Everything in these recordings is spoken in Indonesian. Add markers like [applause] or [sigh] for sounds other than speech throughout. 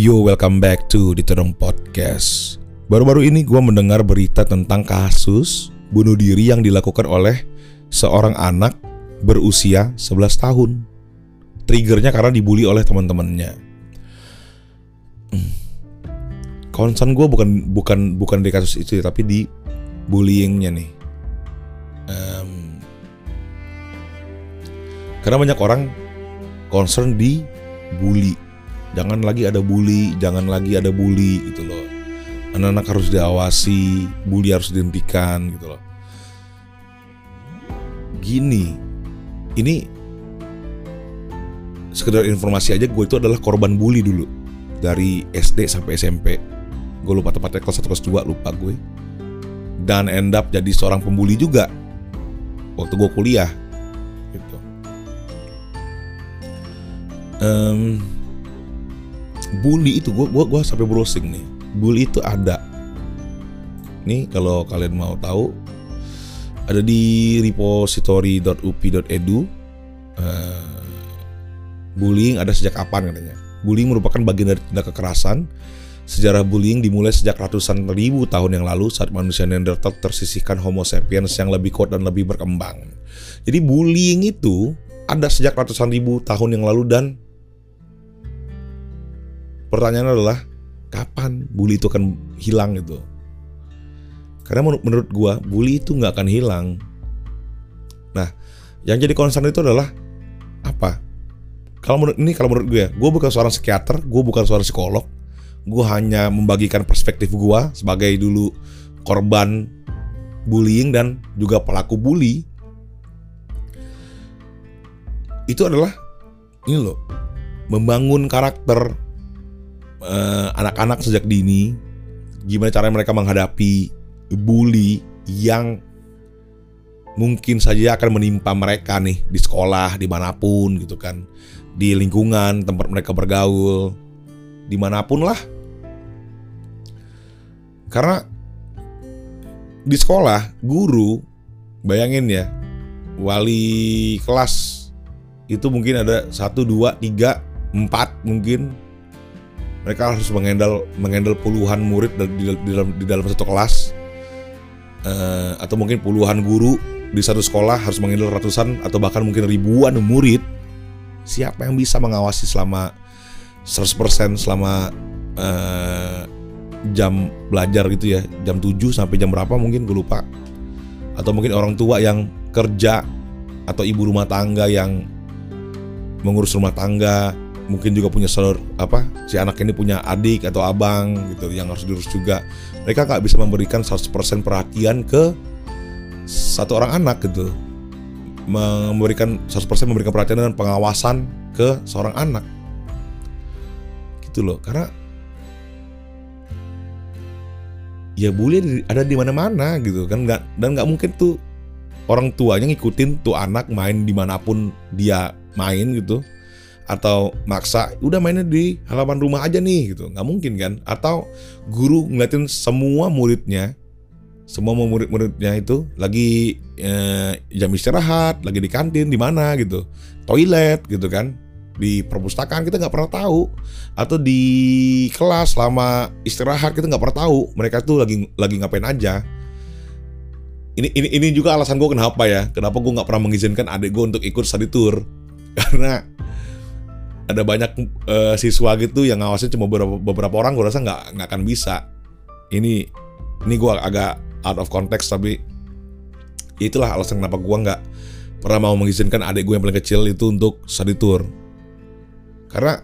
Yo, welcome back to Diterong Podcast. Baru-baru ini gue mendengar berita tentang kasus bunuh diri yang dilakukan oleh seorang anak berusia 11 tahun. Triggernya karena dibully oleh teman-temannya. Hmm. Concern gue bukan bukan bukan di kasus itu tapi di bullyingnya nih. Um, karena banyak orang concern di bully. Jangan lagi ada bully, jangan lagi ada bully gitu loh. Anak-anak harus diawasi, bully harus dihentikan gitu loh. Gini, ini sekedar informasi aja gue itu adalah korban bully dulu dari SD sampai SMP. Gue lupa tepatnya kelas 1 kelas 2 lupa gue. Dan end up jadi seorang pembuli juga waktu gue kuliah gitu. Um, bully itu gue gua gua sampai browsing nih. Bully itu ada. Nih kalau kalian mau tahu ada di repository.upi.edu uh, bullying ada sejak kapan katanya? Bullying merupakan bagian dari tindak kekerasan. Sejarah bullying dimulai sejak ratusan ribu tahun yang lalu saat manusia Neanderthal tersisihkan Homo sapiens yang lebih kuat dan lebih berkembang. Jadi bullying itu ada sejak ratusan ribu tahun yang lalu dan pertanyaan adalah kapan bully itu akan hilang gitu? Karena menurut, menurut gua bully itu nggak akan hilang. Nah yang jadi concern itu adalah apa? Kalau menurut ini kalau menurut gue gue bukan seorang psikiater gue bukan seorang psikolog. Gue hanya membagikan perspektif gue sebagai dulu korban bullying dan juga pelaku bully. Itu adalah ini loh membangun karakter anak-anak uh, sejak dini gimana cara mereka menghadapi bully yang mungkin saja akan menimpa mereka nih di sekolah di mana pun gitu kan. Di lingkungan tempat mereka bergaul di mana pun lah. Karena di sekolah guru bayangin ya wali kelas itu mungkin ada satu dua tiga empat mungkin mereka harus mengendal mengendal puluhan murid di, di, dalam di dalam satu kelas. Uh, atau mungkin puluhan guru di satu sekolah harus mengendal ratusan atau bahkan mungkin ribuan murid. Siapa yang bisa mengawasi selama 100% selama uh, jam belajar gitu ya? Jam 7 sampai jam berapa mungkin? Gue lupa. Atau mungkin orang tua yang kerja atau ibu rumah tangga yang mengurus rumah tangga mungkin juga punya saudara apa si anak ini punya adik atau abang gitu yang harus diurus juga. Mereka nggak bisa memberikan 100% perhatian ke satu orang anak gitu. Memberikan 100% memberikan perhatian dan pengawasan ke seorang anak. Gitu loh karena ya bully ada di mana-mana gitu kan nggak dan nggak mungkin tuh orang tuanya ngikutin tuh anak main di mana pun dia main gitu atau maksa udah mainnya di halaman rumah aja nih gitu. Nggak mungkin kan? Atau guru ngeliatin semua muridnya semua murid-muridnya itu lagi eh, jam istirahat lagi di kantin di mana gitu. Toilet gitu kan? Di perpustakaan kita nggak pernah tahu. Atau di kelas selama istirahat kita nggak pernah tahu. Mereka tuh lagi lagi ngapain aja. Ini ini ini juga alasan gue kenapa ya? Kenapa gue nggak pernah mengizinkan adik gue untuk ikut study tour? [laughs] Karena ada banyak uh, siswa gitu yang ngawasin cuma beberapa, beberapa orang gue rasa nggak nggak akan bisa ini ini gue agak out of context tapi itulah alasan kenapa gue nggak pernah mau mengizinkan adik gue yang paling kecil itu untuk study tour karena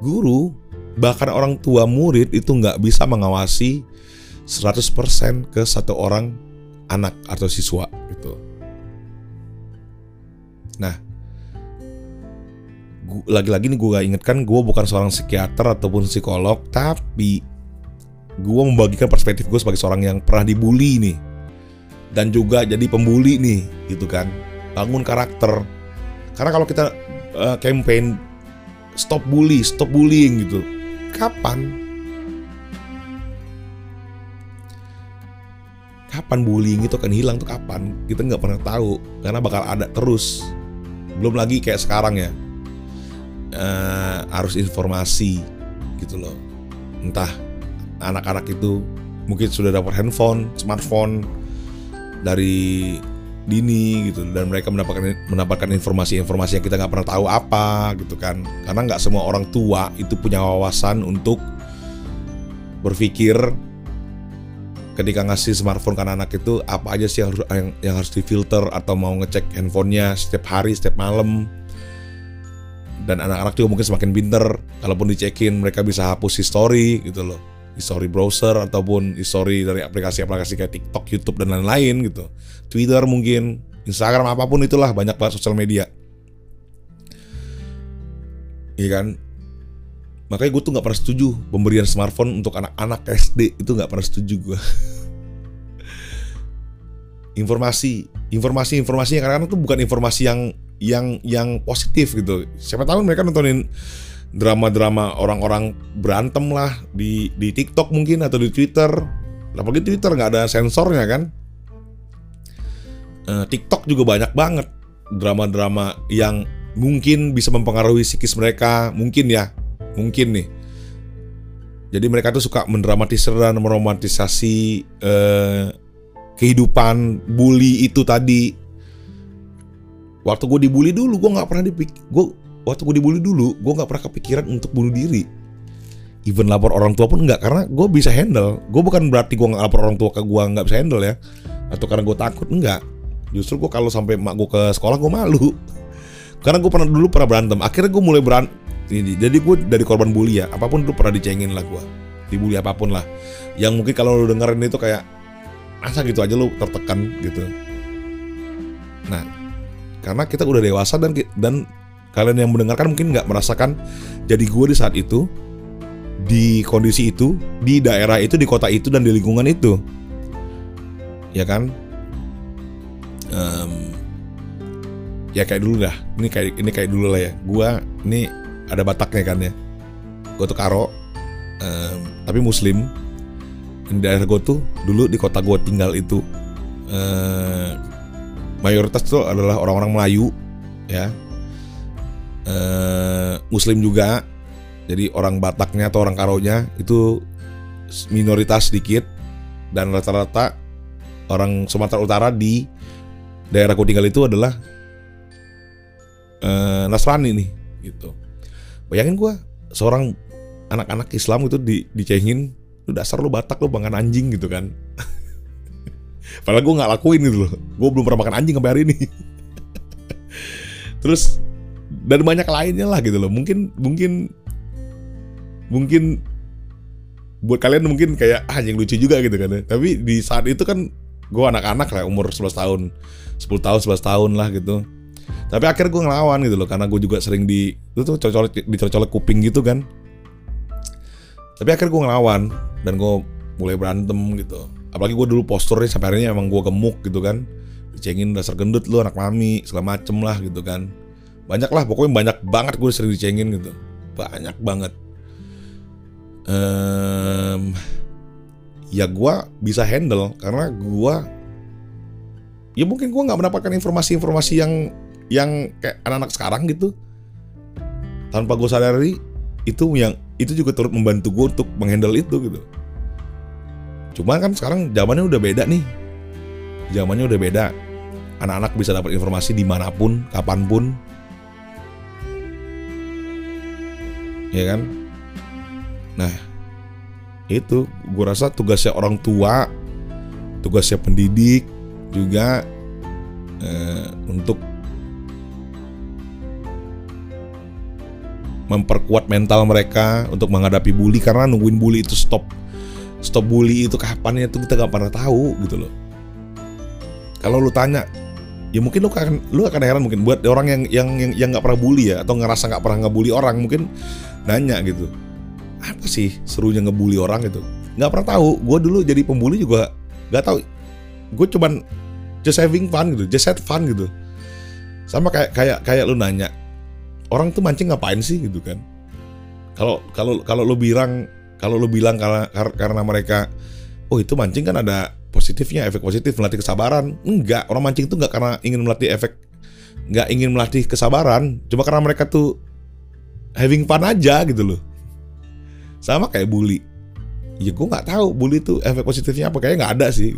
guru bahkan orang tua murid itu nggak bisa mengawasi 100% ke satu orang anak atau siswa gitu. Nah, lagi-lagi nih gue gak ingetkan gue bukan seorang psikiater ataupun psikolog tapi gue membagikan perspektif gue sebagai seorang yang pernah dibully nih. Dan juga jadi pembuli nih gitu kan. Bangun karakter. Karena kalau kita uh, campaign stop bully stop bullying gitu kapan? Kapan bullying itu akan hilang tuh kapan? Kita nggak pernah tahu karena bakal ada terus. Belum lagi kayak sekarang ya uh, arus informasi gitu loh. Entah anak-anak itu mungkin sudah dapat handphone smartphone dari dini gitu dan mereka mendapatkan mendapatkan informasi-informasi yang kita nggak pernah tahu apa gitu kan. Karena nggak semua orang tua itu punya wawasan untuk berpikir ketika ngasih smartphone ke anak itu apa aja sih yang, yang, yang harus difilter atau mau ngecek handphonenya setiap hari setiap malam dan anak-anak juga mungkin semakin pinter kalaupun dicekin mereka bisa hapus history gitu loh history browser ataupun history dari aplikasi-aplikasi kayak TikTok, YouTube dan lain-lain gitu. Twitter mungkin, Instagram apa pun itulah banyak banget sosial media. Iya kan? Makanya gue tuh nggak pernah setuju pemberian smartphone untuk anak-anak SD itu nggak pernah setuju gue. [laughs] informasi, informasi, informasi yang kadang-kadang tuh bukan informasi yang yang yang positif gitu. Siapa tahu mereka nontonin drama-drama orang-orang berantem lah di di TikTok mungkin atau di Twitter. Apalagi Twitter nggak ada sensornya kan. Uh, TikTok juga banyak banget drama-drama yang mungkin bisa mempengaruhi psikis mereka, mungkin ya, mungkin nih. Jadi mereka tuh suka mendramatisir dan meromantisasi uh, kehidupan bully itu tadi. Waktu gue dibully dulu, gue nggak pernah dipikir, gue waktu gue dibully dulu gue nggak pernah kepikiran untuk bunuh diri. Even lapor orang tua pun enggak karena gue bisa handle. Gue bukan berarti gue nggak lapor orang tua ke gue nggak bisa handle ya. Atau karena gue takut enggak justru gue kalau sampai mak gue ke sekolah gue malu. [laughs] Karena gue pernah dulu pernah berantem. Akhirnya gue mulai berantem jadi gue dari korban bully ya apa pun dulu pernah dicengin lah gue dibully apa pun lah. Yang mungkin kalau lu dengerin itu kayak masa gitu aja lu tertekan gitu. Nah karena kita udah dewasa dan dan kalian yang mendengarkan mungkin nggak merasakan jadi gue di saat itu di kondisi itu di daerah itu di kota itu dan di lingkungan itu. Ya kan? Um, ya kayak dulu dah. Ini kayak ini kayak dulu lah ya. Gue ini ada bataknya kan ya. Gue tuh karo. Um, tapi muslim. Di daerah gue tuh dulu di kota gue tinggal itu uh, mayoritas tuh adalah orang-orang Melayu ya uh, Muslim juga. Jadi orang Bataknya atau orang Karonya itu minoritas sedikit dan rata-rata orang Sumatera Utara di daerah tinggal itu adalah uh, Nasrani nih gitu. Bayangin gue seorang anak-anak Islam itu di dicengin lu dasar lu Batak lu makan anjing gitu kan. [laughs] Padahal gue nggak lakuin gitu loh. Gue belum pernah makan anjing sampai hari ini. Terus dan banyak lainnya lah gitu loh mungkin mungkin mungkin buat kalian mungkin kayak ah yang lucu juga gitu kan ya. tapi di saat itu kan gue anak-anak lah umur 11 tahun 10 tahun 11 tahun lah gitu tapi akhirnya gue ngelawan gitu loh karena gue juga sering di itu tuh cocolek dicocolek kuping gitu kan tapi akhirnya gue ngelawan dan gue mulai berantem gitu apalagi gue dulu posturnya sampai akhirnya emang gue gemuk gitu kan. Dicengin dasar gendut lu anak mami segala macem lah gitu kan. Banyak lah pokoknya banyak banget gue sering dicengin gitu. Banyak banget. Um, ya gue bisa handle karena gue ya mungkin gue nggak mendapatkan informasi-informasi yang yang kayak anak-anak sekarang gitu. Tanpa gue sadari itu yang itu juga turut membantu gue untuk menghandle itu gitu cuma kan sekarang zamannya udah beda nih. Zamannya udah beda. Anak-anak bisa dapat informasi di mana pun kapan pun. Ya kan? Nah itu gue rasa tugasnya orang tua tugasnya pendidik juga eh, untuk memperkuat mental mereka untuk menghadapi bully karena nungguin bully itu stop stop bully itu kapannya itu kita gak pernah tahu gitu loh. Kalau lu tanya ya mungkin lu akan lu akan heran mungkin buat orang yang yang yang yang nggak pernah bully ya atau ngerasa nggak pernah ngebully orang mungkin nanya gitu apa sih serunya ngebully orang gitu? Nggak pernah tahu. Gue dulu jadi pembuli juga nggak tahu. Gue cuman just having fun gitu just had fun gitu. Sama kayak kayak kayak lu nanya orang tuh mancing ngapain sih? gitu kan. Kalau kalau kalau lu bilang kalau lu bilang karena mereka oh itu mancing kan ada positifnya efek positif melatih kesabaran. Enggak orang mancing tuh enggak karena ingin melatih efek nggak ingin melatih kesabaran cuma karena mereka tuh having fun aja gitu loh. Sama kayak bully. Ya gue nggak tahu bully itu efek positifnya apa kayaknya nggak ada sih.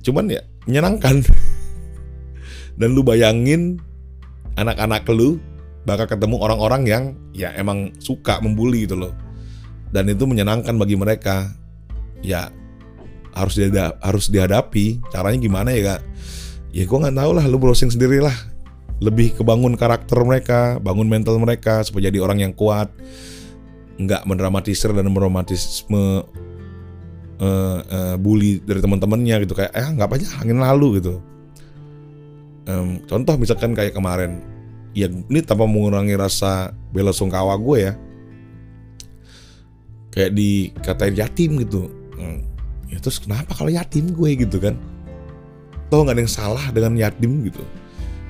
Cuman ya menyenangkan. [laughs] Dan lu bayangin anak-anak lu bakal ketemu orang-orang yang ya emang suka membuli gitu loh. Dan itu menyenangkan bagi mereka. Ya harus dihadapi, harus dihadapi. Caranya gimana ya kak? Ya gue nggak tahu lah lu browsing sendiri lah. Lebih kebangun karakter mereka bangun mental mereka supaya jadi orang yang kuat. Nggak mendramatisir dan meromantisme uh, uh, bully dari teman-temannya gitu. Kayak eh nggak aja angin lalu gitu. Um, contoh misalkan kayak kemarin ya ini tanpa mengurangi rasa bela sungkawa gue ya. Kayak dikatain yatim gitu. Hmm, ya terus kenapa kalau yatim gue gitu kan? Toh nggak ada yang salah dengan yatim gitu?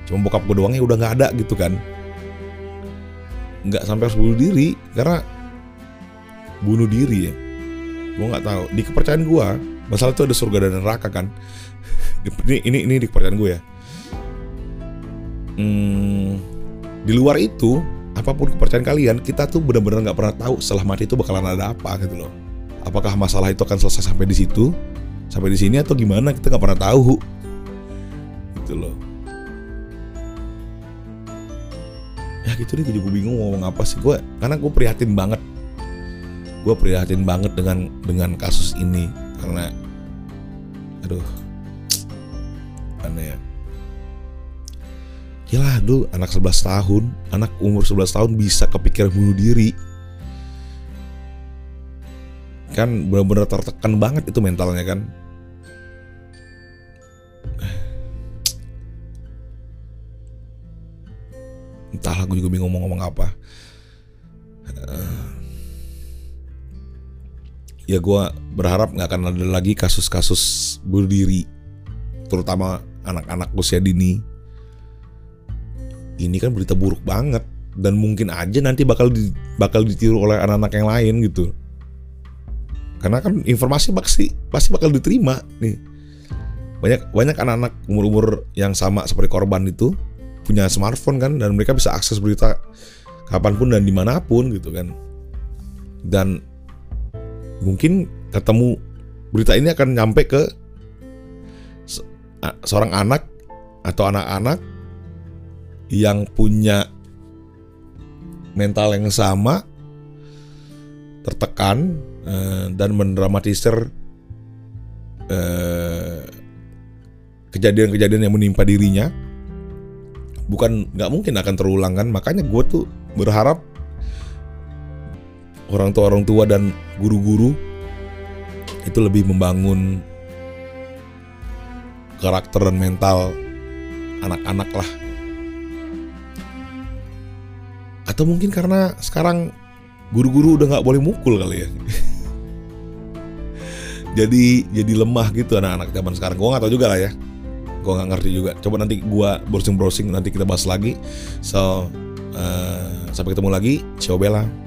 Cuma bokap gue doang ya udah nggak ada gitu kan? Nggak sampai harus bunuh diri karena bunuh diri ya. Gue nggak tahu. Di kepercayaan gue masalah itu ada surga dan neraka kan? [laughs] Ini ini ini di kepercayaan gue ya. Hmm, di luar itu apa pun kepercayaan kalian kita tuh benar-benar nggak pernah tahu setelah mati itu bakalan ada apa gitu loh. Apakah masalah itu akan selesai sampai di situ? Sampai di sini atau gimana? Kita nggak pernah tahu. Gitu loh. Ya gitu deh gue juga bingung ngomong apa sih. Gue karena gue prihatin banget. Gue prihatin banget dengan dengan kasus ini. Karena aduh [tsk] mana ya Gila lu anak 11 tahun Anak umur 11 tahun bisa kepikiran bunuh diri. Kan benar-benar tertekan banget itu mentalnya kan. Entahlah gue juga bingung ngomong-ngomong apa. Ya gue berharap gak akan ada lagi kasus-kasus bunuh diri Terutama anak-anak usia dini ini kan berita buruk banget. Dan mungkin aja nanti bakal di, bakal ditiru oleh anak-anak yang lain gitu. Karena kan informasi pasti pasti bakal diterima nih. Banyak banyak anak-anak umur-umur yang sama seperti korban itu punya smartphone kan dan mereka bisa akses berita kapan pun dan di mana pun gitu kan. Dan mungkin ketemu berita ini akan nyampe ke seorang anak atau anak-anak yang punya mental yang sama tertekan uh, dan mendramatisir eh, kejadian-kejadian yang menimpa dirinya bukan nggak mungkin akan terulang kan? Makanya gue tuh berharap orang tua orang tua dan guru-guru itu lebih membangun karakter dan mental anak-anak lah Atau mungkin karena sekarang guru-guru udah nggak boleh mukul kali ya. [laughs] jadi jadi lemah gitu anak-anak zaman sekarang. Gue nggak tahu juga lah ya. Gue nggak ngerti juga. Coba nanti gue browsing browsing nanti kita bahas lagi. So uh, sampai ketemu lagi. Ciao Bella.